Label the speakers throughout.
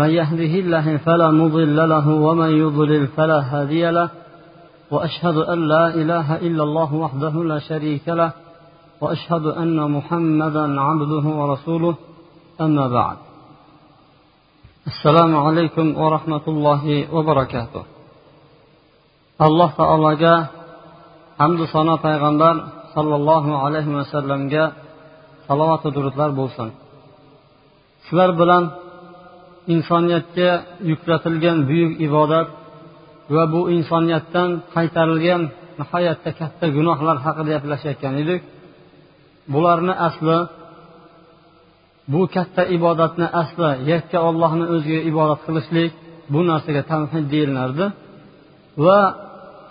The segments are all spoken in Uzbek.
Speaker 1: من يهده الله فلا مضل له ومن يضلل فلا هادي له وأشهد أن لا إله إلا الله وحده لا شريك له وأشهد أن محمدا عبده ورسوله أما بعد. السلام عليكم ورحمة الله وبركاته. الله تعالى جاء hamdu sano payg'ambar sollallohu alayhi vasallamga salovatu durudlar bo'lsin sizlar bilan insoniyatga yuklatilgan buyuk ibodat va bu insoniyatdan qaytarilgan nihoyatda katta gunohlar haqida gaplashayotgan edik. Bularni asli bu katta ibodatni asli yakka ollohni o'ziga ibodat qilishlik bu narsaga tanhid deyilardi va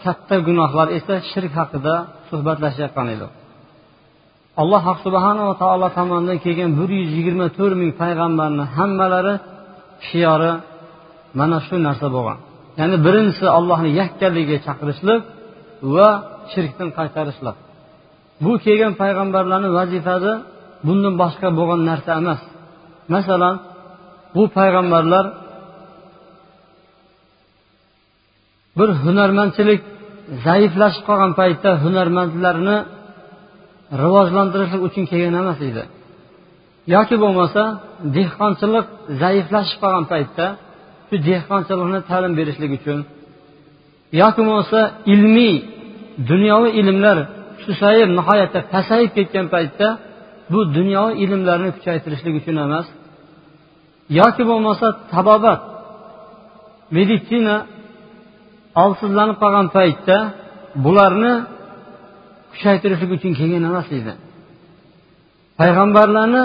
Speaker 1: katta gunohlar esa shirk haqida suhbatlashayotgan edik alloh subhanava taolo tomonidan kelgan bir yuz yigirma to'rt ming payg'ambarni hammalari shiori mana shu narsa bo'lgan. Ya'ni birinchisi allohni yakkaligiga chaqirishlik va shirkdan qaytarishlik. Bu kelgan payg'ambarlarni vazifasi bundan boshqa bo'lgan narsa emas. Masalan bu payg'ambarlar bir hunarmandchilik zaiflashib qolgan paytda hunarmandlarni rivojlantirishlik uchun kelgan emas edi. Yoki bo'lmasa dehqonchilik zaiflashib qolgan paytda shu dehqonchilikni ta'lim berishlik uchun yoki bo'lmasa ilmiy dunyoviy ilmlar susayib nihoyatda pasayib ketgan paytda bu dunyoviy ilmlarni kuchaytirishlik uchun emas. Yoki bo'lmasa tabobat meditsina olsizlanib qolgan paytda bularni kuchaytirishlik uchun kelgan emas edi. Payg'ambarlarni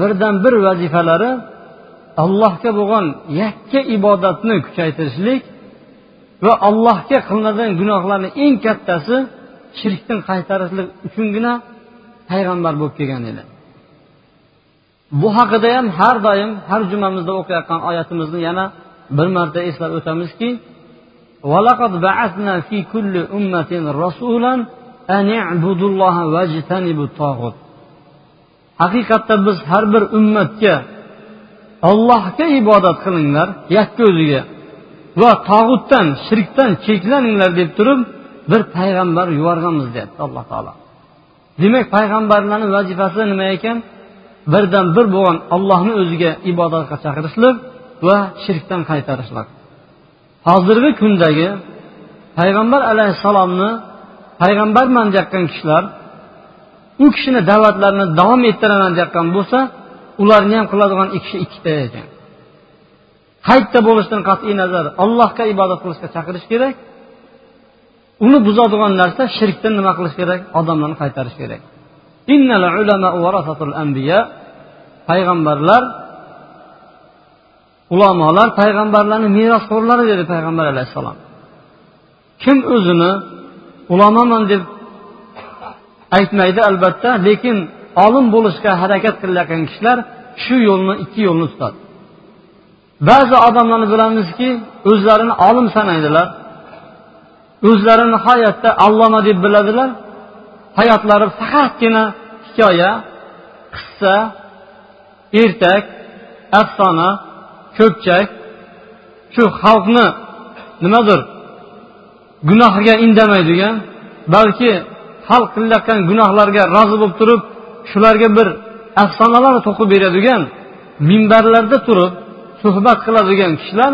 Speaker 1: birdan bir vazifalari allohga bo'lgan yakka ibodatni kuchaytirishlik va allohga qilinadigan gunohlarni eng kattasi shirkdan qaytarishlik uchungina payg'ambar bo'lib kelgan edi. Bu haqida ham har doim har jumamizda o'qiyotgan oyatimizni yana bir marta eslab o'tamizki haqiqatda biz har bir ummatga ollohga ibodat qilinglar yakka o'ziga va tog'utdan shirkdan cheklaninglar deb turib bir payg'ambar yuborganmiz deyapti alloh taolo. Demak payg'ambarlarni vazifasi nima ekan? Birdan bir bo'lgan allohni o'ziga ibodatga chaqirishlik va shirkdan qaytarishlik. Hozirgi kundagi payg'ambar alayhissalomni payg'ambarman deyotgan kishilar u kishini da'vatlarini davom ettiraman deyotgan bo'lsa ularni ham qiladigan kishi ikkita ekan. Qayerda bo'lishidan qat'iy nazar allohga ibodat qilishga chaqirish kerak. Uni buzadigan narsa shirkdan nima qilish kerak? Odamlarni qaytarish kerak. Payg'ambarlar ulamolar payg'ambarlarni merosxo'rlari dedi payg'ambar alayhissalom. Kim o'zini ulamoman deb aytmaydi albatta lekin olim bo'lishga harakat qilayotgan kishilar shu yo'lni ikki yo'lni tutadi. Ba'zi odamlarni bilamizki o'zlarini olim sanaydilar. O'zlarini nihoyatda alloma deb biladilar. Hayotlari faqatgina hikoya qissa ertak afsona ko'pchak. Shu xalqni nimadir gunohiga indamaydigan balki xalq qilayotgan gunohlarga rozi bo'lib turib shularga bir afsonalar to'qib beradigan minbarlarda turib suhbat qiladigan kishilar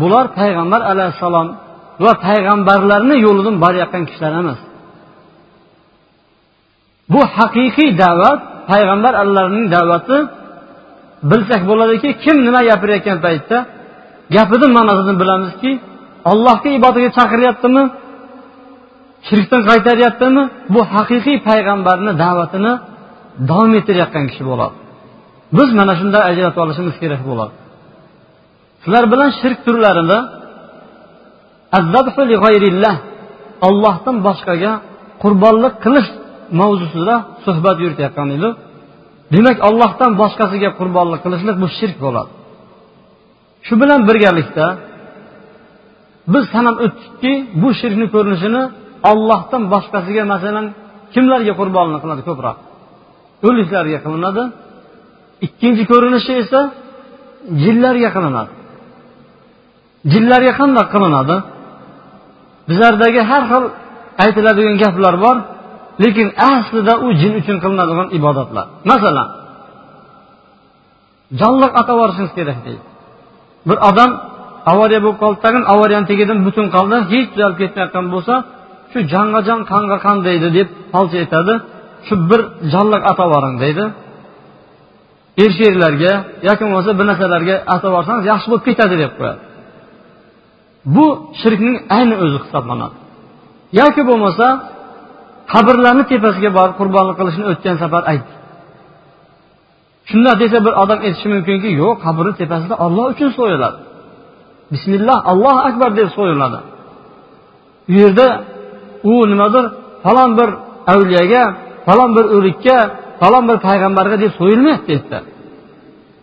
Speaker 1: bular payg'ambar alayhissalom va payg'ambarlarni yo'lidan borayotgan kishilar emas. Bu haqiqiy da'vat payg'ambar allarning da'vati bilsak bo'ladiki kim nima gapirayotgan paytda gapini ma'nosini bilamizki allohga ibodatga chaqiryaptimi shirkdan qaytaryaptimi? Bu haqiqiy payg'ambarni da'vatini davom ettirayotgan kishi bo'ladi. Biz mana shunday ajratib olishimiz kerak bo'ladi. Sizlar bilan shirk turlarini ollohdan boshqaga qurbonlik qilish mavzusida suhbat yuritayotgan edik demak ollohdan boshqasiga qurbonlik qilishlik bu shirk bo'ladi. Shu bilan birgalikda biz sanab o'tdikki bu shirkni ko'rinishini ollohdan boshqasiga masalan kimlarga qurbonlik qiladi ko'proq? O'liklarga qilinadi ikkinchi ko'rinishi esa jinlarga qilinadi. Jinlarga qandoq qilinadi? Bizlardagi har xil aytiladigan gaplar bor lekin aslida u jin uchun qilinadigan ibodatlar. Masalan jonliq atab yuborishingiz kerak deydi. Bir odam avariya bo'lib qoldi tag'in avariyani tagidan butun qoldi hech tuzalib ketmayotgan bo'lsa shu jonga jon qonga qon deydi deb falch aytadi. Shu bir jonliq atab deydi. Er sherlarga yoki bo'lmasa bir narsalarga atab yuborsangiz yaxshi bo'lib ketadi deb qo'yadi. Bu shirkning ayni o'zi hisoblanadi. Yoki bo'lmasa qabrlarni tepasiga borib qurbonlik qilishni o'tgan safar aytdi shundoq desa bir odam aytishi mumkinki yo'q qabrni tepasida olloh uchun so'yiladi. Bismillah allohu akbar deb so'yiladi. U yerda u nimadir falon bir avliyaga falon bir o'likka falon bir payg'ambarga deb so'yilmaydi yerda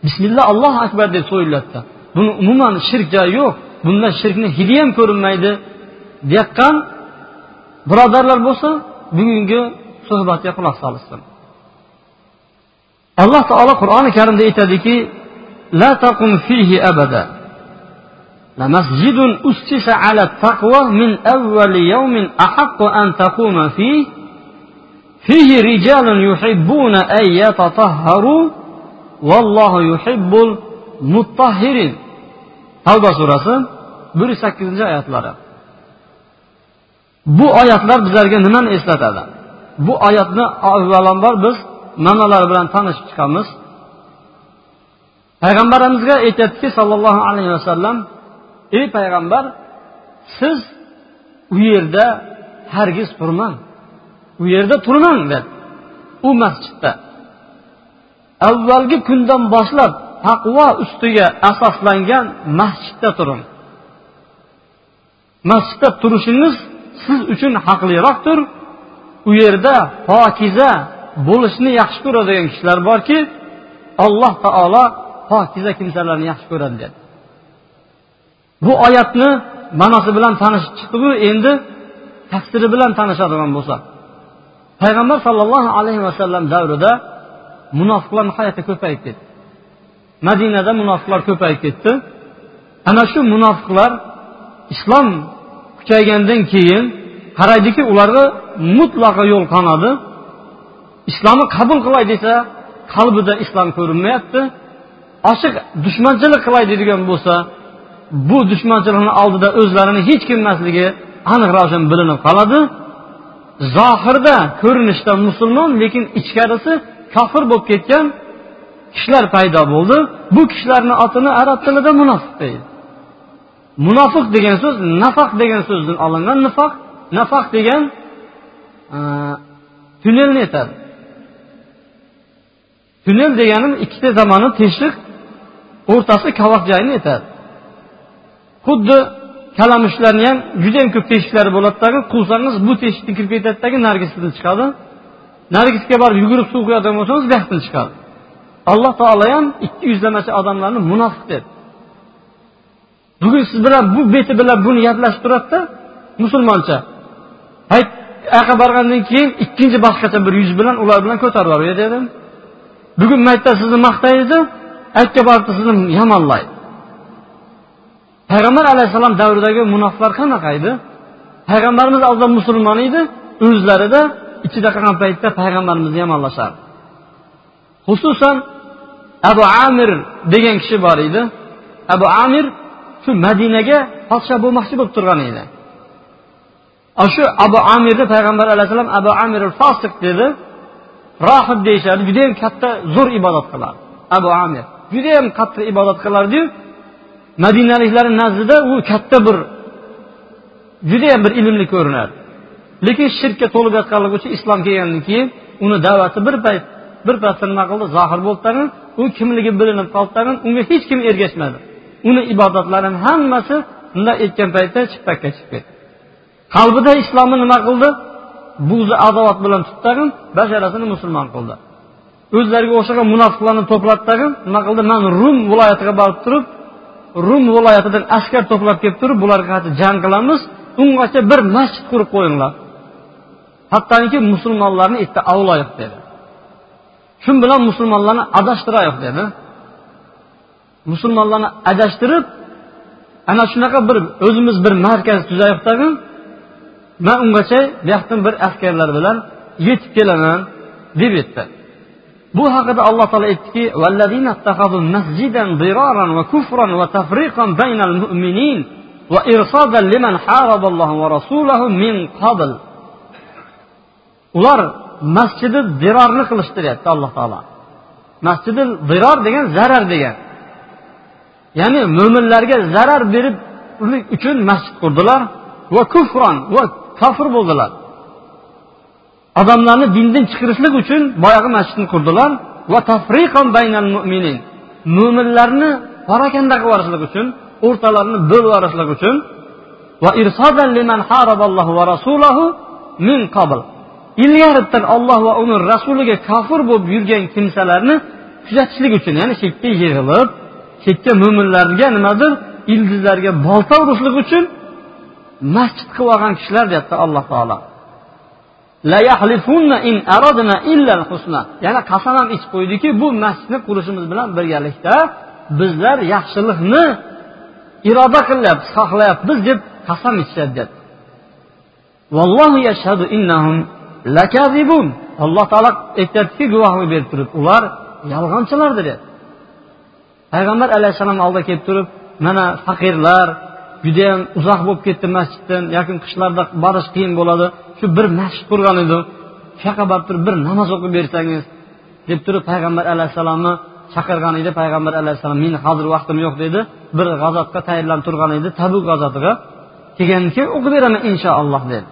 Speaker 1: bismillah allohu akbar deb so'yiladida buni umuman shirk joyi yo'q. Bunda shirkni hidi ham ko'rinmaydi deyaqqan birodarlar bo'lsa bugungi suhbatga quloq solishsin alloh taolo qur'oni karimda aytadiki la taqum fihi abada. لمسجد أسس على التقوى من أول يوم أحق أن تقوم فيه فيه رجال يحبون أن يتطهروا والله يحب المطهرين tavba surasi bir yuz sakkizinchi oyatlari bu oyatlar bizlarga nimani eslatadi bu oyatni avvalambor biz ma'nolari bilan tanishib chiqamiz payg'ambarimizga aytyaptiki sollallohu alayhi vasallam ey payg'ambar siz u yerda hargiz turmang. U yerda turmang dedi u masjidda. Avvalgi kundan boshlab taqvo ustiga asoslangan masjidda turing. Masjidda turishingiz siz uchun haqliroqdir. U yerda pokiza bo'lishni yaxshi ko'radigan kishilar borki alloh taolo pokiza kimsalarni yaxshi ko'radi dedi bu oyatni ma'nosi bilan tanishib chiqdiku endi tafsiri bilan tanishadigan bo'lsak payg'ambar sollallohu alayhi vasallam davrida munofiqlar nihoyatda ko'payib ketdi. Madinada munofiqlar ko'payib ketdi. Ana shu munofiqlar islom kuchaygandan keyin qaraydiki ularga mutlaqo yo'l qolmadi islomni qabul qilay desa qalbida islom ko'rinmayapti. Ochiq dushmanchilik qilay deydigan bo'lsa bu dushmanchilikni oldida o'zlarini hech kim emasligi aniq ravshan bilinib qoladi. Zohirda ko'rinishda musulmon lekin ichkarisi kofir bo'lib ketgan kishilar paydo bo'ldi. Bu kishilarni otini arab tilida munofiq deydi. Munofiq degan so'z nafaq degan so'zdan olingan nifoq nafaq degan tunnelni aytadi tunnel degani ikkita zamonni teshiq o'rtasi kavoq joyini aytadi xuddi kalamushlarni ham judayam ko'p teshiklari bo'ladidagi quvsangiz bu teshikdan kirib ketadidagi narigisidan chiqadi. Narigisga borib yugurib suv quyadigan bo'lsangiz bu yoqdan chiqadi. Alloh taolo ham ikki yuzlamachi odamlarni munofiq dedi bugun siz bilan bu beti bilan buni gaplashib turadida musulmoncha. Hayt yoqqa borgandan keyin ikkinchi boshqacha bir yuz bilan ular bilan ko'tarib yuboradi dedim bugun maytda sizni maqtaydi aytga borib sizni yomonlaydi payg'ambar alayhissalom davridagi munofiqlar qanaqa edi? Payg'ambarimiz avval musulmon edi o'zlarida ichida qolgan paytda payg'ambarimizni yomonlashardi xususan abu amir degan kishi bor edi. Abu amir shu madinaga podsho bo'lmoqchi bo'lib turgan edi. Shu abu amirni payg'ambar alayhissalom abu amir fosiq dedi rohib deyishadi judayam katta zo'r ibodat qiladi. Abu amir judayam qattiq ibodat qilardiyu madinaliklarni nazdida u katta bir judayam bir ilmli ko'rinadi lekin shirkka to'lib yotganligi uchun islom kelgandan keyin uni da'vati bir payt bir paytda nima qildi zohir bo'ldi tag'in u kimligi bilinib qoldi tag'in unga hech kim ergashmadi. Uni ibodatlarini hammasi bunday aytgan paytda chippakka chiqib ketdi. Qalbida islomni nima qildi? Buzi adovat bilan tutdi tag'in basharasini musulmon qildi. O'zlariga o'xshagan munofiqlarni to'pladi tag'in nima qildi? Man rum viloyatiga borib turib rum viloyatidan askar to'plab kelib turib bularga qarshi jang qilamiz. Ungacha bir masjid qurib qo'yinglar. Hattoki musulmonlarni yerda avloyiq dedi. Shu bilan musulmonlarni adashtiraylik dedi. Musulmonlarni adashtirib ana shunaqa bir o'zimiz bir markaz tuzayiq tag'in. Man ungacha bu yoqdan bir askarlar bilan yetib kelaman deb aytdi bu haqida alloh taolo aytdiki masjidan diraran va kufran va tafriqan baynal mu'minin va irsadan liman haraballohu va rasulahu min qabl. Ular masjidi dirorni qilishdi deyapti alloh taolo. Masjidi diror degan zarar degan. Ya'ni mo'minlarga zarar berib uchun masjid qurdilar va kufron va kofir bo'ldilar. Odamlarni dindan chiqarishlik uchun boyagi masjidni qurdilar. Va tafriqon baynal mu'minin. Mo'minlarni parakanda qilib yuborishlik uchun o'rtalarini bo'lib yuborishlik uchun. Va irsodan liman haraballohu va rasulahu min qabl. Ilgaridan olloh va uni rasuliga kofir bo'lib yurgan kimsalarni kuzatishlik uchun ya'ni chekka yig'ilib chekka mo'minlarga nimadir ildizlarga bolta urishlik uchun masjid qilib olgan kishilar deyapti alloh taolo. Yana qasam ham ichib qo'ydiki bu masjidni qurishimiz bilan birgalikda bizlar yaxshilikni iroda qilyapmiz xohlayapmiz deb qasam ichishadi deyapti alloh taolo aytyaptiki guvohlik berib turib ular yolg'onchilardir deyapti payg'ambar alayhissalom oldiga kelib turib mana faqirlar judayam uzoq bo'lib ketdi masjiddan yaqin qishlarda borish qiyin bo'ladi shu bir masjid qurgan edim. Shu yoqqa borib turib bir namoz o'qib bersangiz deb turib payg'ambar alayhissalomni chaqirgan edi. Payg'ambar alayhissalom meni hozir vaqtim yo'q dedi. Bir g'azotga tayyorlanib turgan edi tabuk g'azotiga kelgandan keyin o'qib beraman inshaalloh dedi.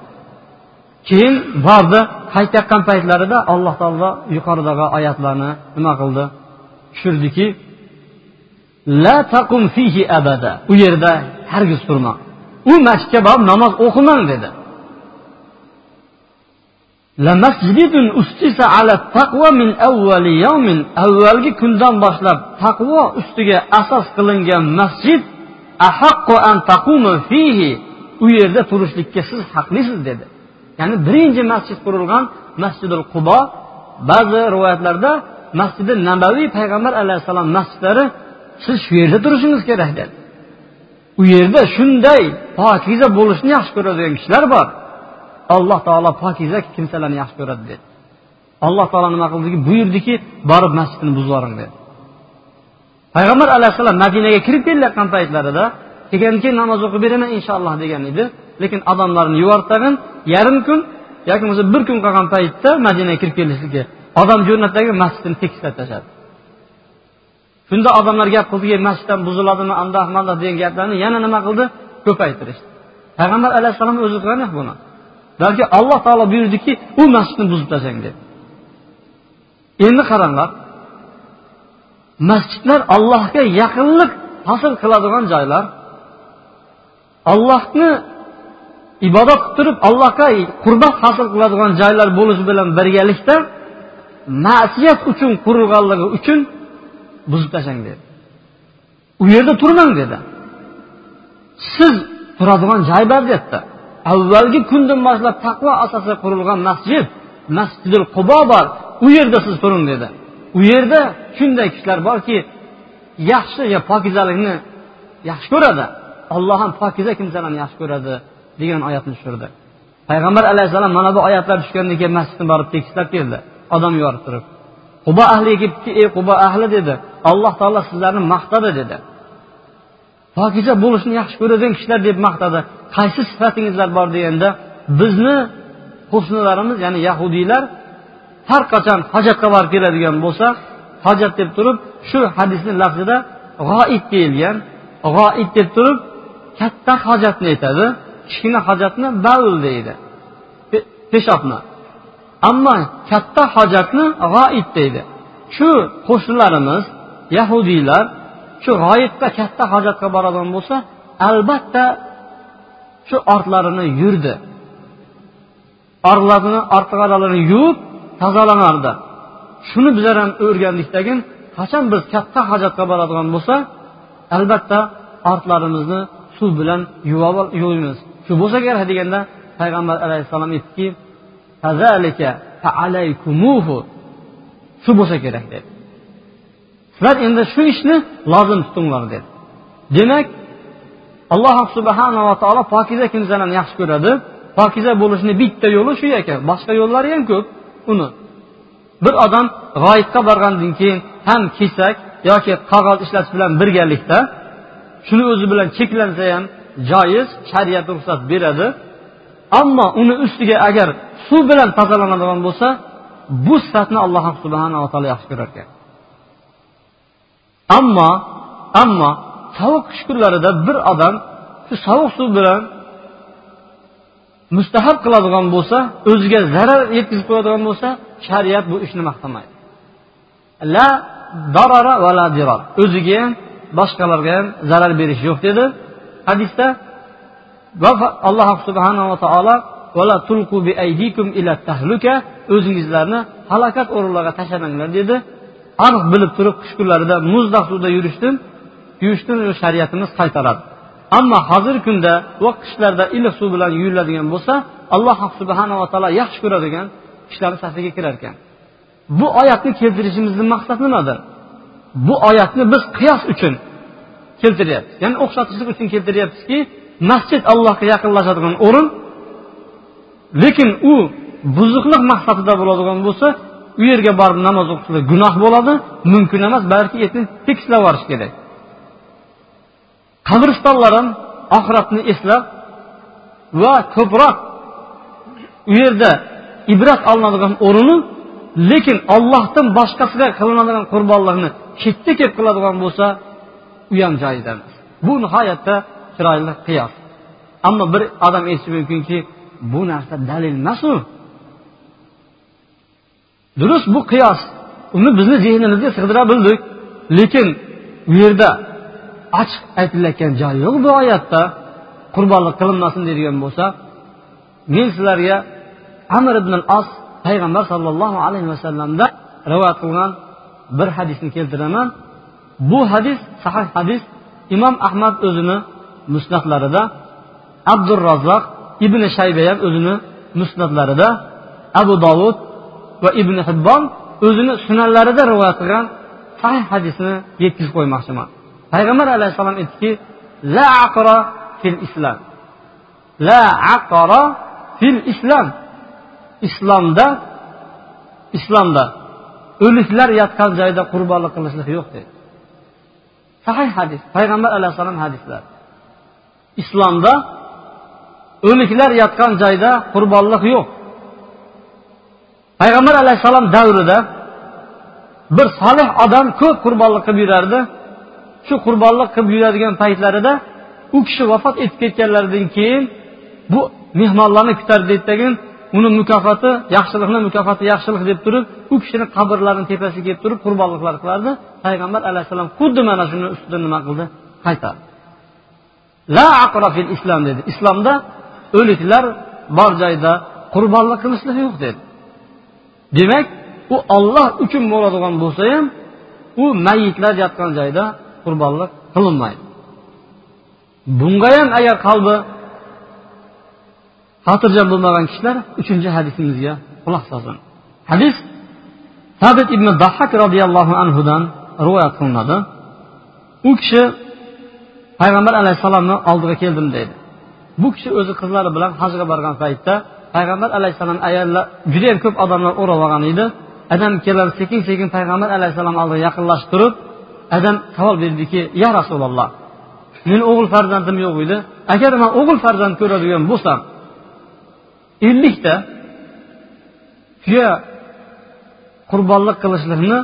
Speaker 1: Keyin bordi qaytayotgan paytlarida alloh taolo yuqoridagi oyatlarni nima qildi? Tushirdiki la taqum fihi abada. U yerda hargiz turma u masjidga borib namoz o'qimang dedi. Avvalgi kundan boshlab taqvo ustiga asos qilingan masjid u yerda turishlikka siz haqlisiz dedi. Ya'ni birinchi masjid qurilgan masjidul qubo ba'zi rivoyatlarda masjidi nabaviy payg'ambar alayhissalom masjidlari siz shu yerda turishingiz kerak dedi. U yerda shunday pokiza bo'lishni yaxshi ko'radigan kishilar bor. Alloh taolo pokiza kimsalarni yaxshi ko'radi dedi. Alloh taolo nima qildiki buyurdiki borib masjidni buzib dedi. Payg'ambar alayhissalom madinaga kirib kelayotgan paytlarida kelgandan keyin namoz o'qib beraman inshaalloh degan edi. Lekin odamlarni yubordi tag'in yarim kun yoki bo'lmasa bir kun qolgan paytda madinaga kirib kelishligi odam jo'rnatdagi masjidni tekislab tashladi. Shunda odamlar gap qildiki masjiddan buziladimi andoq mandoq degan gaplarni yana nima qildi? Ko'paytirishdi. Payg'ambar alayhissalom o'zi qilgan buni. Balki alloh taolo buyurdiki u masjidni buzib tashlang dedi. Endi qaranglar masjidlar allohga yaqinlik hosil qiladigan joylar. Allohni ibodat qilib turib allohga qurbat hosil qiladigan joylar bo'lishi bilan birgalikda ma'siyat uchun qurilganligi uchun buzib tashlang dedi. U yerda turmang dedi. Siz turadigan joy bor deyapti avvalgi kundan boshlab taqvo asosida qurilgan masjid masjidil qubo bor. U yerda siz turing dedi. U yerda shunday kishilar borki yaxshi ya pokizalikni yaxshi ko'radi. Olloh ham pokiza kimsalarni yaxshi ko'radi degan oyatni tushirdi. Payg'ambar alayhissalom mana bu oyatlar tushgandan keyin masjidni borib tekislab keldi. Odam yuborib turib qubo ahliga kelibdiki ey qubo ahli dedi. Alloh taolo sizlarni maqtadi dedi. Pokiza bo'lishni yaxshi ko'radigan kishilar deb maqtadi. Qaysi sifatingizlar bor deganda bizni qo'shnilarimiz ya'ni yahudiylar har qachon hojatga borib keladigan bo'lsa hojat deb turib shu hadisni lafzida g'oib deyilgan g'oib deb turib katta hojatni aytadi kichkina hojatni bal deydi. Peshobni ammo katta hojatni g'oib deydi. Shu qo'shnilarimiz yahudiylar shu g'oyibga katta hojatga boradigan bo'lsa albatta shu ortlarini yurdi. Orlarini ortqalarini yuvib tozalanardi shuni bizlar ham o'rgandikdagin qachon biz katta hojatga boradigan bo'lsa albatta ortlarimizni suv bilan yuvamiz. Shu bo'lsa kerak deganda payg'ambar alayhissalom aytdiki shu bo'lsa kerak dedi. Sizlar endi shu ishni lozim tutinglar dedi. Demak alloh subhanava taolo pokiza kimsalarni yaxshi ko'radi. Pokiza bo'lishni bitta yo'li shu ekan boshqa yo'llari ham ko'p. Uni bir odam g'oyibga borgandan keyin ham kesak yoki qog'oz ishlatish bilan birgalikda shuni o'zi bilan cheklansa ham joiz shariat ruxsat beradi. Ammo uni ustiga agar suv bilan tozalanadigan bo'lsa bu sifatni alloh subhanava taolo yaxshi ko'rar ekan ammo ammo sovuq qish kunlarida bir odam shu sovuq suv bilan mustahab qiladigan bo'lsa o'ziga zarar yetkazib qo'yadigan bo'lsa shariat bu ishni maqtamaydi. La darara va la dirar. O'ziga ham boshqalarga ham zarar berish yo'q dedi. Hadisda alloh subhanava taolo o'zingizlarni halokat o'rinlariga tashlamanglar dedi. Aniq bilib turib qish kunlarida muzda suvda yurishdan yurishdan shariatimiz qaytaradi. Ammo hozirgi kunda va qishlarda iliq suv bilan yuviladigan bo'lsa alloh subhanava taolo yaxshi ko'radigan kishilarni safiga kirar ekan. Bu oyatni keltirishimizni maqsad nimadir? Bu oyatni biz qiyos uchun keltiryapmiz. Ya'ni o'xshatishlik uchun keltiryapmizki masjid allohga yaqinlashadigan o'rin lekin u buzuqlik maqsadida bo'ladigan bo'lsa u yerga borib namoz o'qishlik gunoh bo'ladi mumkin emas balki yetib tekislab borish kerak. Qabristonlar ham oxiratni eslab va ko'proq u yerda ibrat olinadigan o'rni lekin ollohdan boshqasiga qilinadigan qurbonlarni chetda kelib qiladigan bo'lsa u ham joyida emas. Bu nihoyatda chiroyli qiyos. Ammo bir odam aytishi mumkinki bu narsa dalil emas u durust bu qiyos. Uni bizni zehnimizga sig'dira bildik lekin u yerda ochiq aytilayotgan joyi yo'q bu oyatda. Qurbonlik qilinmasin deydigan bo'lsa men sizlarga amir ibn as payg'ambar sollallohu alayhi vasallamda rivoyat qilgan bir hadisni keltiraman. Bu hadis sahih hadis imom ahmad o'zini musnatlarida abdurrazzoq ibn shayba ham o'zini musnatlarida abu dovud va ibn hibbon o'zini sunanlarida rivoyat qilgan sahih hadisni yetkazib qo'ymoqchiman. Payg'ambar alayhissalom aytdiki la aqro fil islom la aqro fil islom islomda islomda o'liklar yotgan joyda qurbonlik qilishlik yo'q deydi sahih hadis payg'ambar alayhissalom hadislar. Islomda o'liklar yotgan joyda qurbonlik yo'q. Payg'ambar alayhissalom davrida bir solih odam ko'p qurbonlik qilib yurardi. Shu qurbonlik qilib yuradigan paytlarida u kishi vafot etib ketganlaridan keyin bu mehmonlarni kutardi uni mukofoti yaxshilikni mukofoti yaxshilik deb turib u kishini qabrlarini tepasiga kelib turib qurbonliklar qilardi. Payg'ambar alayhissalom xuddi mana shuni ustida nima qildi? Qaytardi. La aqrofil islom dedi. Islomda o'liklar bor joyda qurbonlik qilishlik yo'q dedi. Demak u olloh uchun bo'ladigan bo'lsa ham u mayitlar yotgan joyda qurbonlik qilinmaydi. Bunga ham agar qalbi xotirjam bo'lmagan kishilar uchinchi hadisimizga quloq solsin. Hadis sabit ibn bahak roziyallohu anhudan rivoyat qilinadi. U kishi payg'ambar alayhissalomni oldiga keldim deydi. Bu kishi o'zi qizlari bilan hajga borgan paytda payg'ambar alayhissalom ayollar judayam ko'p odamlar o'rab olgan edi. Adam kelib sekin sekin payg'ambar alayhissalom oldiga yaqinlashib turib adam savol berdiki ya rasululloh meni o'g'il farzandim yo'q edi. Agar man o'g'il farzand ko'radigan bo'lsam ellikta tuya qurbonlik qilishlikni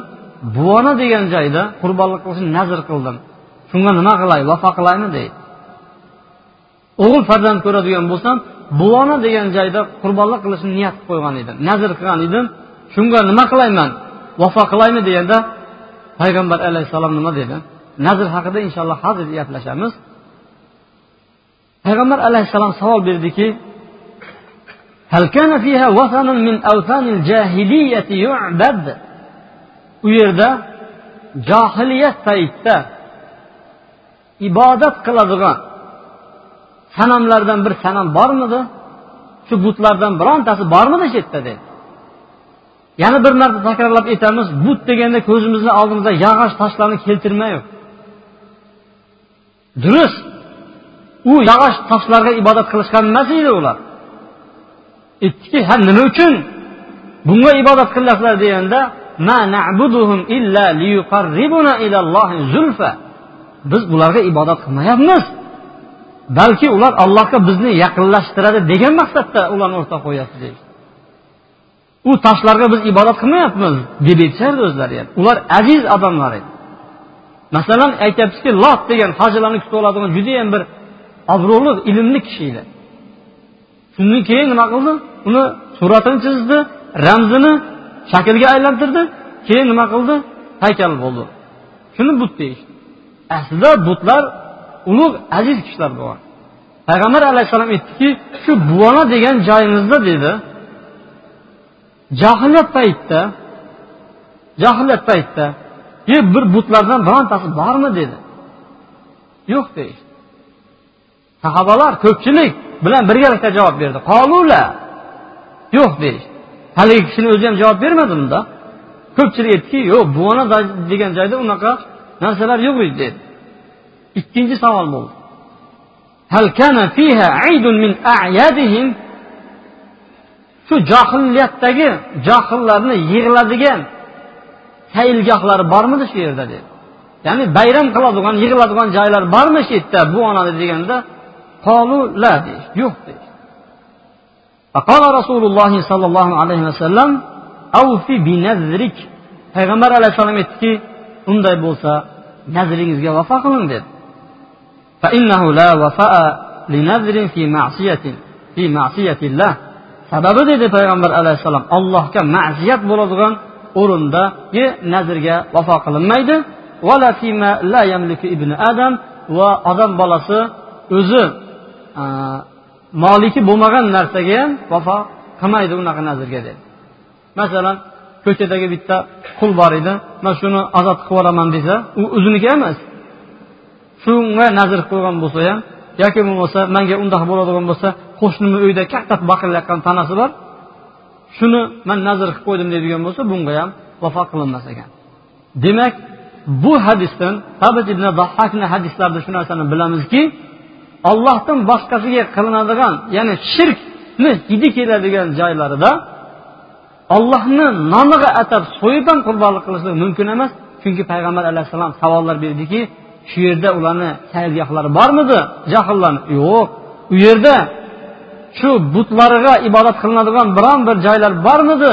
Speaker 1: buvona degan joyda qurbonlik qilishni nazr qildim. Shunga nima qilay? Vafo qilaymi? deydi. O'g'il farzand ko'radigan bo'lsam buvona degan joyda qurbonlik qilishni niyat qilib qo'ygan edim nazr qilgan edim shunga nima qilayman vafo qilaymi deganda payg'ambar alayhissalom nima dedi nazr haqida inshaalloh hozir gaplashamiz payg'ambar alayhissalom savol berdiki هل كان فيها وثن من أوثان الجاهلية يعبد u yerda johiliyat paytda ibodat qiladigan sanamlardan bir sanam bormidi? Shu butlardan birontasi bormidi shu yerda dedi. Yana bir marta takrorlab aytamiz but deganda ko'zimizni oldimizda yog'och toshlarni keltirmayu durust. U yog'och toshlarga ibodat qilishgan emas edi ular. Aytdiki ha nima uchun? Bunga ibodat qilyapsizlar deganda biz ularga ibodat qilmayapmiz. Balki ular allohga bizni yaqinlashtiradi degan maqsadda ularni o'rtaga qo'yyapti deydi. U toshlarga biz ibodat qilmayapmiz deb aytishardi o'zlari ham. Ular aziz odamlar edi. Masalan aytyapmizki lot degan hojilarni kutib oladigan judayam bir obro'li ilmli kishi edi. Shundan keyin nima qildi? Uni suratini chizdi ramzini shaklga aylantirdi keyin nima qildi? Haykal bo'ldi. Shuni but deyishdi aslida butlar ulug' aziz kishilar bo'lgan payg'ambar alayhissalom aytdiki shu buvona degan joyingizda dedi. Johiliyat paytida johiliyat paytida bir butlardan birontasi bormi? dedi. Yo'q deyishdi sahobalar ko'pchilik bilan birgalikda javob berdi. Qolula yo'q deyishdi haligi kishini o'zi ham javob bermadi unda. Ko'pchilik aytdiki yo'q buvona degan joyda unaqa narsalar yo'q edi dedi. ikkinchi savol bo'ldi shu johiliyatdagi johillarni yig'iladigan saylgohlari bormidi shu yerda dedi ya'ni bayram qiladigan yig'iladigan joylar bormi shu yerda bu onada deganda qolu la deyish yo'q deyish فقال رسول الله صلى الله عليه وسلم أوفي بنذرك payg'ambar alayhissalom aytdiki unday bo'lsa nazringizga vafo qiling dedi فإنه لا وفاء لنذر في معصية في معصية الله sababi dedi payg'ambar alayhissalom allohga ma'siyat bo'ladigan o'rindagi nazrga vafo qilinmaydi adam va odam bolasi o'zi moliki bo'lmagan narsaga ham vafo qilmaydi unaqa nazrga dedi masalan ko'chadagi bitta qul bor edi man shuni ozod qilib yuboraman desa u o'ziniki emas Shunga nazr qo'ygan bo'lsa ham yoki bo'lmasa manga undoq bo'ladigan bo'lsa qo'shnimni uyida katta baqirayotgan tanasi bor. Shuni man nazr qilib qo'ydim deydigan bo'lsa bunga ham vafo qilinmas ekan. Demak bu hadisdan ibn hadislarida shu narsani bilamizki ollohdan boshqasiga qilinadigan ya'ni shirkni hidi keladigan joylarida ollohni nomiga atab so'yib ham qurbonlik qilishlik mumkin emas. Chunki payg'ambar alayhissalom savollar berdiki shu yerda ularni sayilgohlari bormidi? Jahllarni yo'q. U yerda shu butlariga ibodat qilinadigan biron bir joylar bormidi?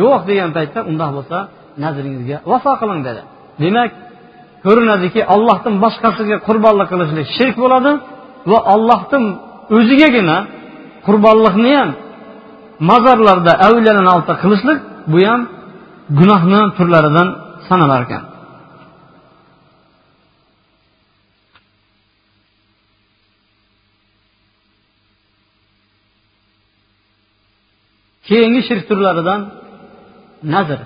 Speaker 1: Yo'q degan paytda undoq bo'lsa nazringizga vafo qiling dedi. Demak ko'rinadiki ollohdan boshqasiga qurbonlik qilishlik shirk bo'ladi va ollohdan o'zigagina qurbonlikni ham mazorlarda avliyalarni oldida qilishlik bu ham gunohni turlaridan sanalar ekan keyingi shirk turlaridan nazr.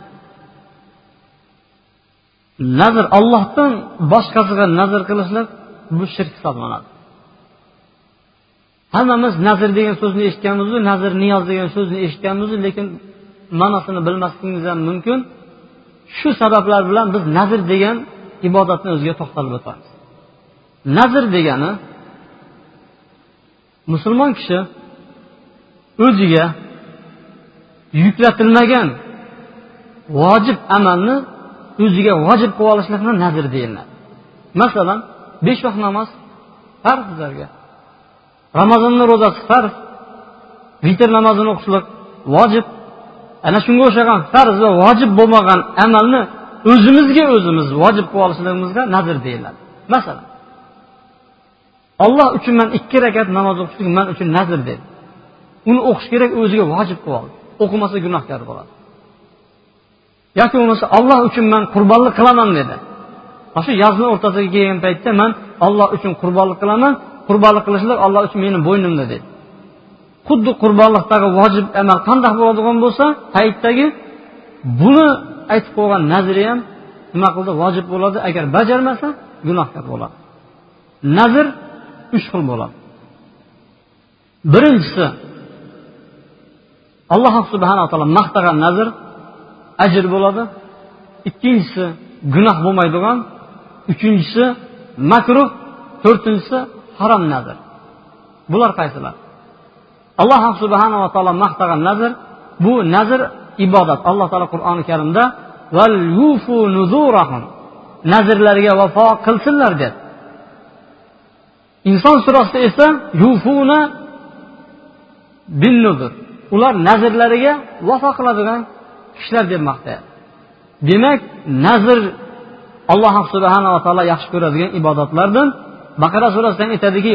Speaker 1: Nazr ollohdan boshqasiga nazr qilishlik bu shirk hisoblanadi. Hammamiz nazr degan so'zni eshitganmizu nazr niyoz degan so'zni eshitganmizu lekin ma'nosini bilmasligimiz ham mumkin. Shu sabablar bilan biz nazr degan ibodatni o'ziga to'xtalib o'tamiz. Nazr degani musulmon kishi o'ziga yuklatilmagan vojib amalni o'ziga vojib qilib olishlikni nazr deyiladi. Masalan besh vaqt namoz farz bizlarga ramazonni ro'zasi farz vitr namozini o'qishlik vojib. Ana shunga o'xshagan farz va vojib bo'lmagan amalni o'zimizga o'zimiz vojib qilib olishligimizga nazr deyiladi. Masalan olloh uchun man ikki rakat namoz o'qishlik man uchun nazr dedi. Uni o'qish kerak o'ziga vojib qilib oldi. O'qimasa gunohkor bo'ladi. Yoki bo'lmasa olloh uchun man qurbonlik qilaman dedi. Mana shu yozni o'rtasiga kelgan paytda man olloh uchun qurbonlik qilaman qurbonlik qilishlik olloh uchun meni bo'ynimda dedi. Xuddi qurbonlikdagi vojib amal qandoq bo'ladigan bo'lsa hayitdagi buni aytib qo'ygan nazri ham nima qildi? Vojib bo'ladi. Agar bajarmasa gunohkor bo'ladi. Nazr uch xil bo'ladi. Birinchisi alloh subhanaa taolo maqtagan nazr ajr bo'ladi. Ikkinchisi gunoh bo'lmaydigan. Uchinchisi makruh. To'rtinchisi harom nazr bular qaysilar? Alloh subhanava taolo maqtagan nazr bu nazr ibodat. Alloh taolo qur'oni karimda nazrlariga vafo qilsinlar deb inson surasida esa yufuna bin nuzur. Ular nazrlariga vafo qiladigan kishilar deb maqtayapti demak nazr alloh subhanava taolo yaxshi ko'radigan ibodatlardan baqara surasida ham aytadiki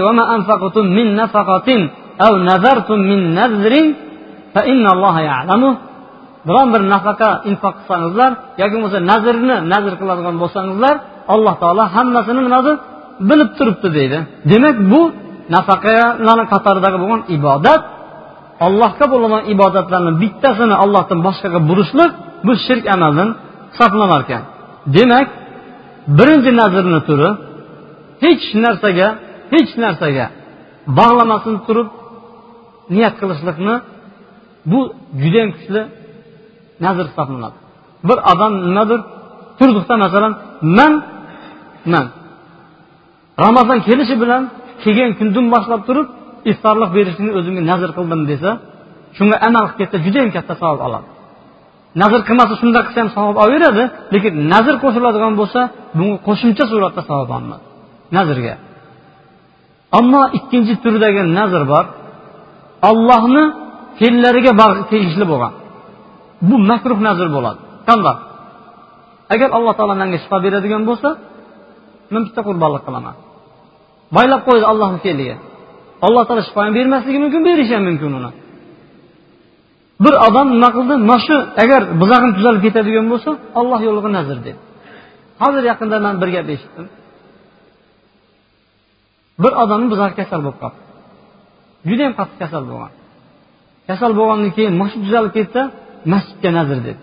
Speaker 1: biron bir nafaqa infoq qilsangizlar yoki bo'lmasa nazrni nazr qiladigan bo'lsangizlar alloh taolo hammasini nimasi bilib turibdi deydi. Demak bu nafaqalar qatoridagi bo'lgan ibodat allohga bo'lgan ibodatlarni bittasini allohdan boshqaga burishlik bu shirk amaldan hisoblanar ekan demak birinchi nazrni turi hech narsaga hech narsaga bog'lamasdan turib niyat qilishlikni bu judayam kuchli nazr hisoblanadi. Bir odam nimadir turdiqda masalan man man ramazon kelishi bilan kelgan kundan boshlab turib iftorlik berishni o'zimga nazr qildim desa shunga amal qilib ketsa judayam katta savob oladi. Nazr qilmasa shunday qilsa ham savob olaveradi lekin nazr qo'shiladigan bo'lsa bunga qo'shimcha suratda savob olinadi nazrga. Ammo ikkinchi turdagi nazr bor ollohni fe'llariga tegishli bo'lgan. Bu makruh nazr bo'ladi. Qandoq? Agar alloh taolo menga shifo beradigan bo'lsa men bitta qurbonlik qilaman. Boylab qo'ydi allohni fe'liga alloh taolo shifo ham bermasligi mumkin berishi ham mumkin uni. Bir odam nima qildi mana shu agar buzog'im tuzalib ketadigan bo'lsa olloh yo'lig'i nazr dedi hozir yaqinda man bir gap eshitdim. Bir odamni buzog'i kasal bo'lib qolibdi judayam qattiq kasal bo'lgan. Kasal bo'lgandan keyin mana shu tuzalib ketsa masjidga nazr dedi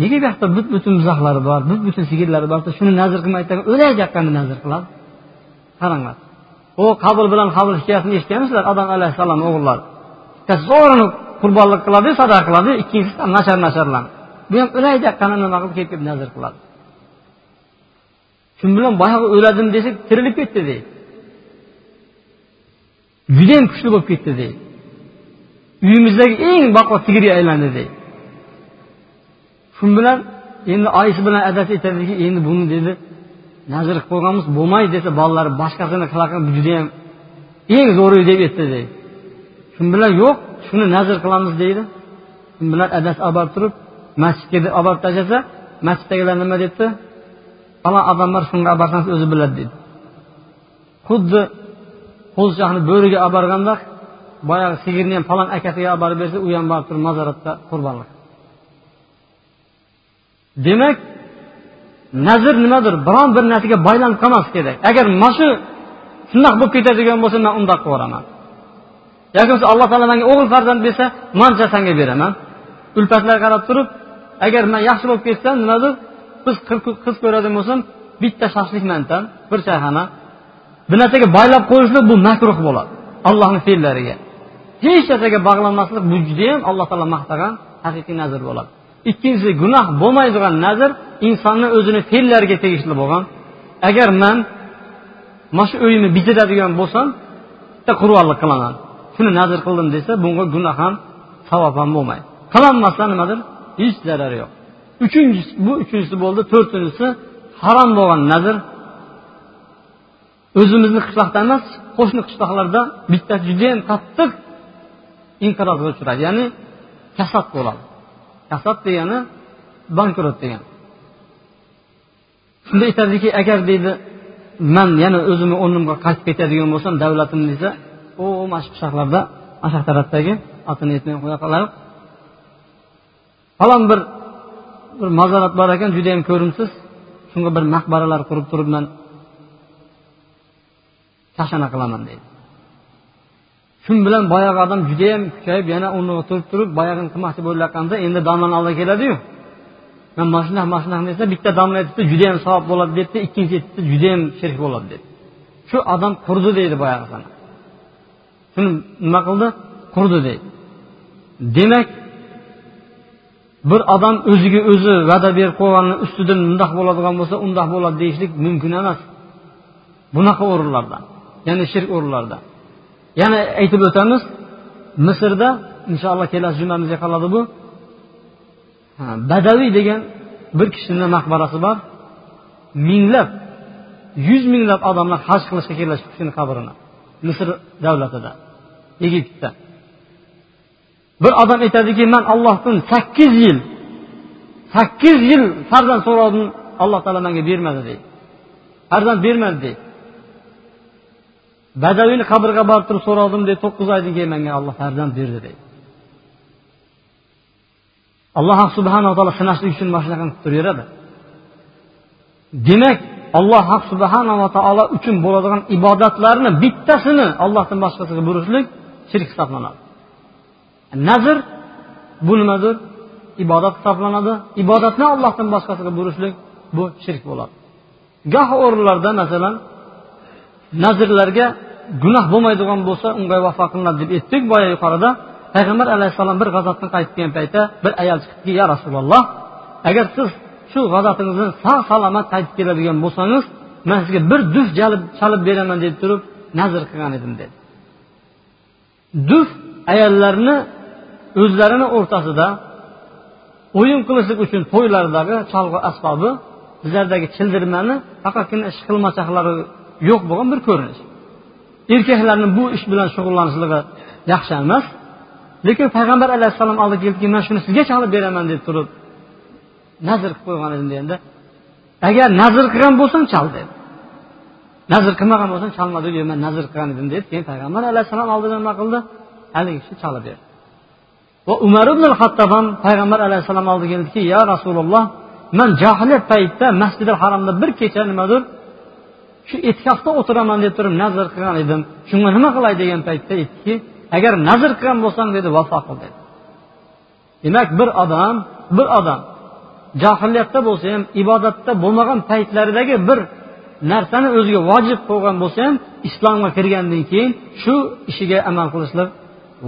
Speaker 1: nega bu yoqda but butun buzoqlari bor but butun sigirlari bor shuni nazr qilmay o'lay yoqqanni nazr qiladi? Qaranglar. U qabul bilan qabul hikoyasini eshitganmisizlar? Odam alayhissalom o'g'illari. Zo'rini qurbonlik qiladi sadaqa qiladi ikkinchisi nashar nacharlarni bu ham o'lay jaqqani nima qilib kelib kelib nazr qiladi. Shu bilan boyagi o'ladim desak tirilib ketdi deydi judayam kuchli bo'lib ketdi deydi uyimizdagi eng baquvvat sigirga aylandi deydi shu bilan endi oyisi bilan adasi aytadiki endi buni dedi nazr qilib qo'yganmiz bo'lmaydi desa bolalari boshqasini qilaqa bu judayam eng zo'ri deb aytdi deydi. Shu bilan yo'q shuni nazr qilamiz deydi. Shu bilan adasi olib borib turib masjidga olib borib tashlasa masjiddagilar nima debdi? Falon odamlar shunga olib borsangiz o'zi biladi deydi. Xuddi qo'zichoqni bo'riga olib borganda boyagi sigirni ham falon akasiga olib borib bersa u ham borib turib mozoratda qurbonlik. Demak nazr nimadir biron bir narsaga boylanib qolmaslik kerak. Agar mana shu shundoq bo'lib ketadigan bo'lsa man undoq qilib yuboraman yoki bo'lmasa alloh taolo manga o'g'il farzand bersa mancha sanga beraman. Ulfatlarga qarab turib agar man yaxshi bo'lib ketsam nimadir biz qiz ko'radigan bo'lsam bitta shashlik mantan bir choyxona bu narsaga boylab qo'yishlik bu makruh bo'ladi. Allohni fe'llariga. Hech narsaga bog'lanmaslik bu judayam alloh taolo maqtagan haqiqiy nazr bo'ladi. Ikkinchisi gunoh bo'lmaydigan nazr insonni o'zini fe'llariga tegishli bo'lgan. Agar man mana shu uyimni bitiradigan bo'lsam bitta qurbonlik qilaman. Shuni nazr qildim desa bunga gunoh ham savob ham bo'lmaydi. Qilolmasa nimadir? Hech zarari yo'q. Uchinchisi bu uchinchisi bo'ldi. To'rtinchisi harom bo'lgan nazr. O'zimizni qishloqda emas qo'shni qishloqlarda bittasi judayam qattiq inqirozga uchraydi ya'ni kasod bo'ladi. Kasod degani bankrot degani. Shunda aytadiki agar deydi man yana o'zimni o'rnimga qaytib ketadigan bo'lsam davlatim desa u mana shu qishloqlarda mana shu tarafdagi otini aytmay qo'ya qolaylik falon bir bir mazorat bor ekan judayam ko'rimsiz. Shunga bir maqbaralar qurib turibman. Tashana qilaman deydi. Shu bilan boyagi odam judayam kuchayib yana o'rniga turib turib boyagini qilmoqchi bo'layotganda endi domlani oldiga keladiyu. Man mana shunaqa mana shunaqa desa bitta domla aytibdi judayam savob bo'ladi debdi ikkinchisi aytibdi judayam shirk bo'ladi dedi shu odam qurdi deydi boyagisini shuni nima qildi? Qurdi deydi. Demak bir odam o'ziga o'zi va'da berib qo'yganini ustidan bundoq bo'ladigan bo'lsa undoq bo'ladi deyishlik mumkin emas. Bunaqa o'rinlarda ya'ni shirk o'rinlarda. Yana aytib o'tamiz misrda inshaalloh kelasi jumamizga qoladi bu badaviy degan bir kishini maqbarasi bor. Minglab yuz minglab odamlar haj qilishga kelishib shu kishini qabrini. Misr davlatida egiptda. Bir odam aytadiki man allohdan sakkiz yil sakkiz yil farzand so'radim alloh taolo menga bermadi deydi. Farzand bermadi deydi. Badaviyni qabrga borib turib so'radim deydi to'qqiz oydan keyin menga olloh farzand berdi deydi. Alloh subhanaa taolo sinashlik uchun mana shunaqani qilib turaveradi. Demak alloh subhanava taolo uchun bo'ladigan ibodatlarni bittasini allohdan boshqasiga burishlik shirk hisoblanadi. Nazr bu nimadir? Ibodat hisoblanadi. Ibodatni allohdan boshqasiga burishlik bu shirk bo'ladi. Goh o'rinlarda masalan nazrlarga gunoh bo'lmaydigan bo'lsa unga vafo qilinadi deb aytdik boya yuqorida payg'ambar alayhissalom bir g'azotdan qaytib kelgan paytda bir ayol chiqibdiki ya rasululloh agar siz shu g'azotingizdan sog' salomat qaytib keladigan bo'lsangiz man sizga bir duf jalib chalib beraman deb turib nazr qilgan edim dedi. Duf ayollarni o'zlarini o'rtasida o'yin qilishlik uchun to'ylardagi cholg'u asbobi bizlardagi childirmani faqatgina ish qilmasaqlari yo'q bo'lgan bir ko'rinish. Erkaklarni bu ish bilan shug'ullanishligi yaxshi emas. Lekin payg'ambar alayhissalom oldiga keldiki man shuni sizga chalib beraman deb turib nazr qilib qo'ygan edim deganda agar nazr qilgan bo'lsam chal dedi. Nazr qilmagan bo'lsam chalmadi yo'q man nazr qilgan edim deb keyin payg'ambar alayhissalom oldida nima qildi? Haligi kishi chalib berdi. Va umar ibn hattob ham payg'ambar alayhissalom oldiga keldiki yo rasululloh man johiliyat paytida masjidi haromda bir kecha nimadir shu e'tikofda o'tiraman deb turib nazr qilgan edim. Shunga nima qilay? degan paytda aytdiki agar nazr qilgan bo'lsang dedi vafo qil dedi. Demak bir odam bir odam johiliyatda bo'lsa ham ibodatda bo'lmagan paytlaridagi bir narsani o'ziga vojib qo'ygan bo'lsa ham islomga kirgandan keyin shu ishiga amal qilishlik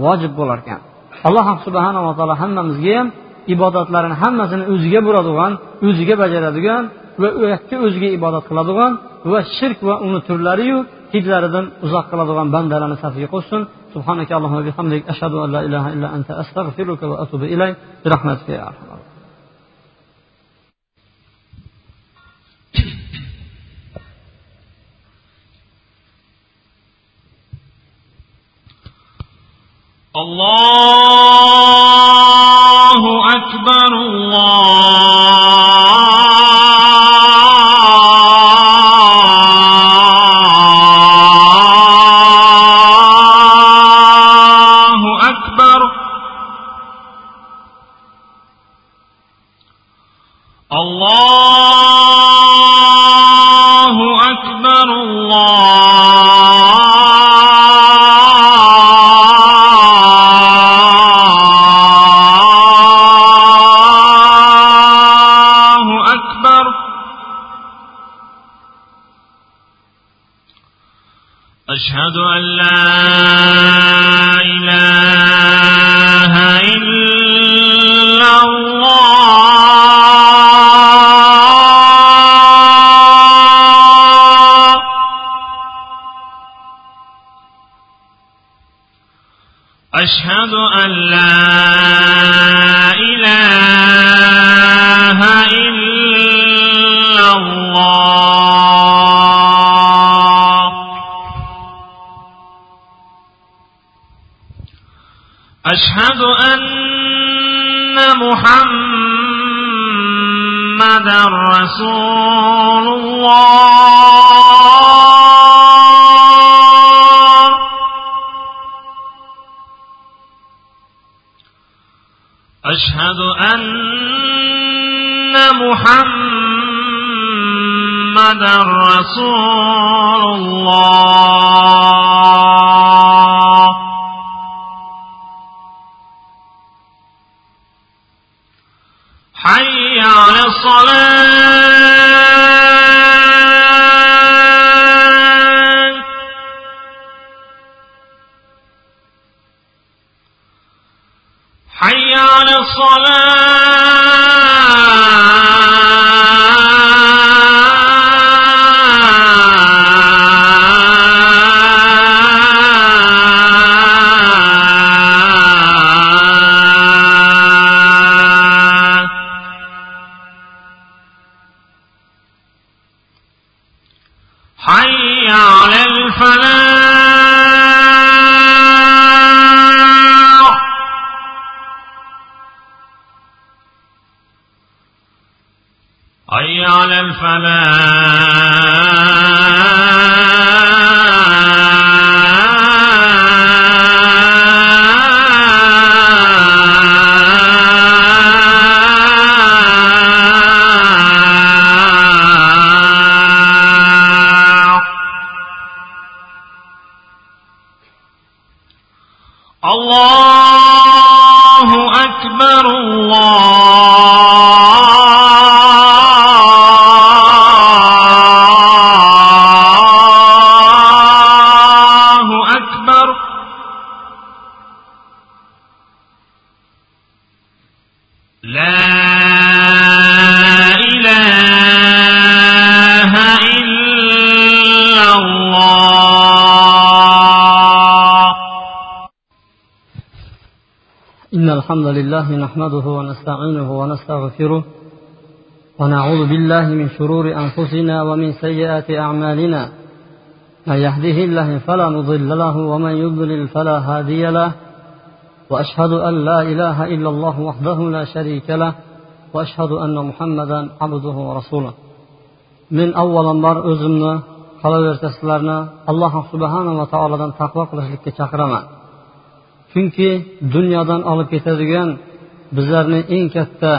Speaker 1: vojib bo'lar ekan. Alloh subhanava taolo hammamizga ham ibodatlarini hammasini o'ziga buradigan o'ziga bajaradigan va u yakka o'ziga ibodat qiladigan va shirk va uni turlariyu hidlaridan uzoq qiladigan bandalarni safiga qo'shsin. سبحانك اللهم وبحمدك أشهد أن لا إله إلا أنت أستغفرك وأتوب إليك برحمتك يا أرحم
Speaker 2: الله أكبر الله أشهد أن محمدا رسول الله. حي على الصلاة.
Speaker 1: الحمد لله نحمده ونستعينه ونستغفره ونعوذ بالله من شرور أنفسنا ومن سيئات أعمالنا. من يهده الله فلا مضل له ومن يضلل فلا هادي له. وأشهد أن لا إله إلا الله وحده لا شريك له. وأشهد أن محمدا عبده ورسوله. من أول بر o'zimni qolaversa sizlarni alloh subhanava taolodan taqvo qilishlikka chaqiraman chunki dunyodan olib ketadigan bizlarni eng katta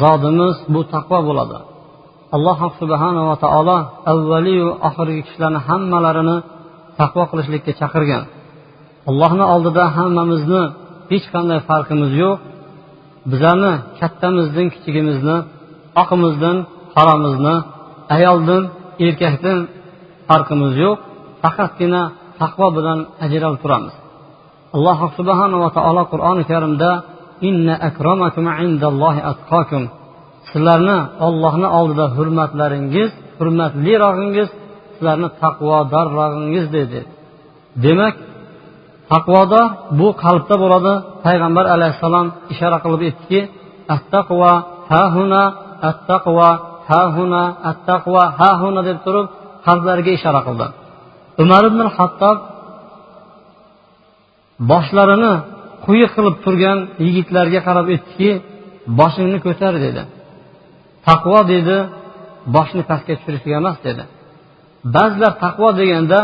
Speaker 1: zodimiz bu taqvo bo'ladi. Alloh subhanava taolo avvaliyu oxirgi kishilarni hammalarini taqvo qilishlikka chaqirgan. Allohni oldida hammamizni hech qanday farqimiz yo'q. Bizlarni kattamizdan kichigimizni oqimizdan qoramizni ayoldan erkakdan farqimiz yo'q. Faqatgina taqvo bilan ajralib turamiz. Alloh subhanava taolo qur'oni karimda inna akramakum indallohi atqokum sizlarni ollohni oldida hurmatlaringiz hurmatlirog'ingiz sizlarni taqvodorrog'ingiz dedi demak taqvodor bu qalbda bo'ladi. Payg'ambar alayhissalom ishora qilib aytdiki attaqvo hahuna attaqvo hahuna attaqvo hahuna deb turib qalblariga ishora qildi. Umar ibn hattob boshlarini quyi qilib turgan yigitlarga qarab aytdiki boshingni ko'tar dedi. Taqvo dedi boshni pastga tushirishlik emas dedi. Ba'zilar taqvo deganda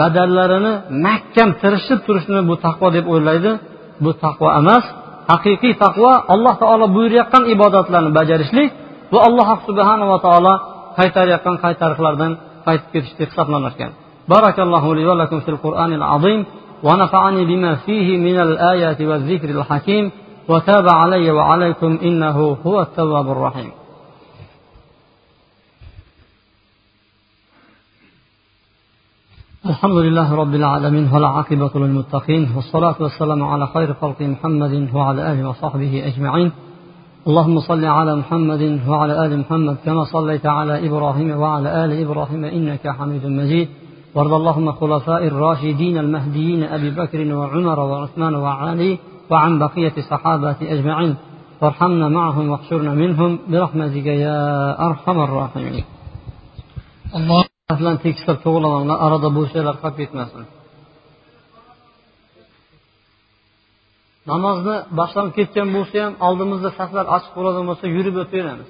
Speaker 1: badallarini mahkam tirishib turishni bu taqvo deb o'ylaydi. Bu taqvo emas haqiqiy taqvo alloh taolo buyurayotgan ibodatlarni bajarishlik va alloh subhanava taolo qaytarayotgan qaytariqlardan qaytib ketishlik hisoblanar ekan barakallohu li va lakum fil qur'anil azim. ونفعني بما فيه من الآيات والذكر الحكيم وتاب علي وعليكم إنه هو التواب الرحيم. الحمد لله رب العالمين والعاقبة للمتقين والصلاة والسلام على خير خلق محمد وعلى آله وصحبه أجمعين. اللهم صل على محمد وعلى آل محمد كما صليت على إبراهيم وعلى آل إبراهيم إنك حميد مجيد. وارض اللهم خلفاء الراشدين المهديين أبي بكر وعمر وعثمان وعلي وعن بقية الصحابة أجمعين وارحمنا معهم واحشرنا منهم برحمتك يا أرحم الراحمين الله bilan tekislab to'g'rilamanglar arada bo'shliklar qolib ketmasin namozni boshlanib ketgan bo'lsa ham oldimizda saflar ochiq bo'ladigan bo'lsa yurib o'taveramiz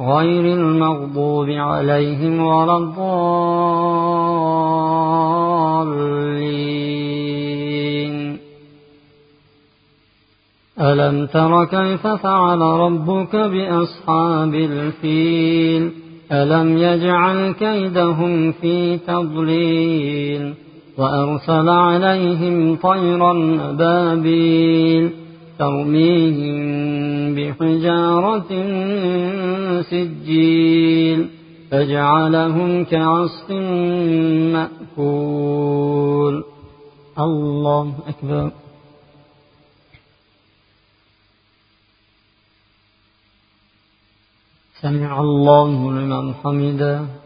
Speaker 1: غير المغضوب عليهم ولا الضالين. ألم تر كيف فعل ربك بأصحاب الفيل؟ ألم يجعل كيدهم في تضليل؟ وأرسل عليهم طيرا أبابيل. ترميهم بحجارة سجيل فجعلهم كعصف مأكول. الله أكبر. سمع الله لمن حمده.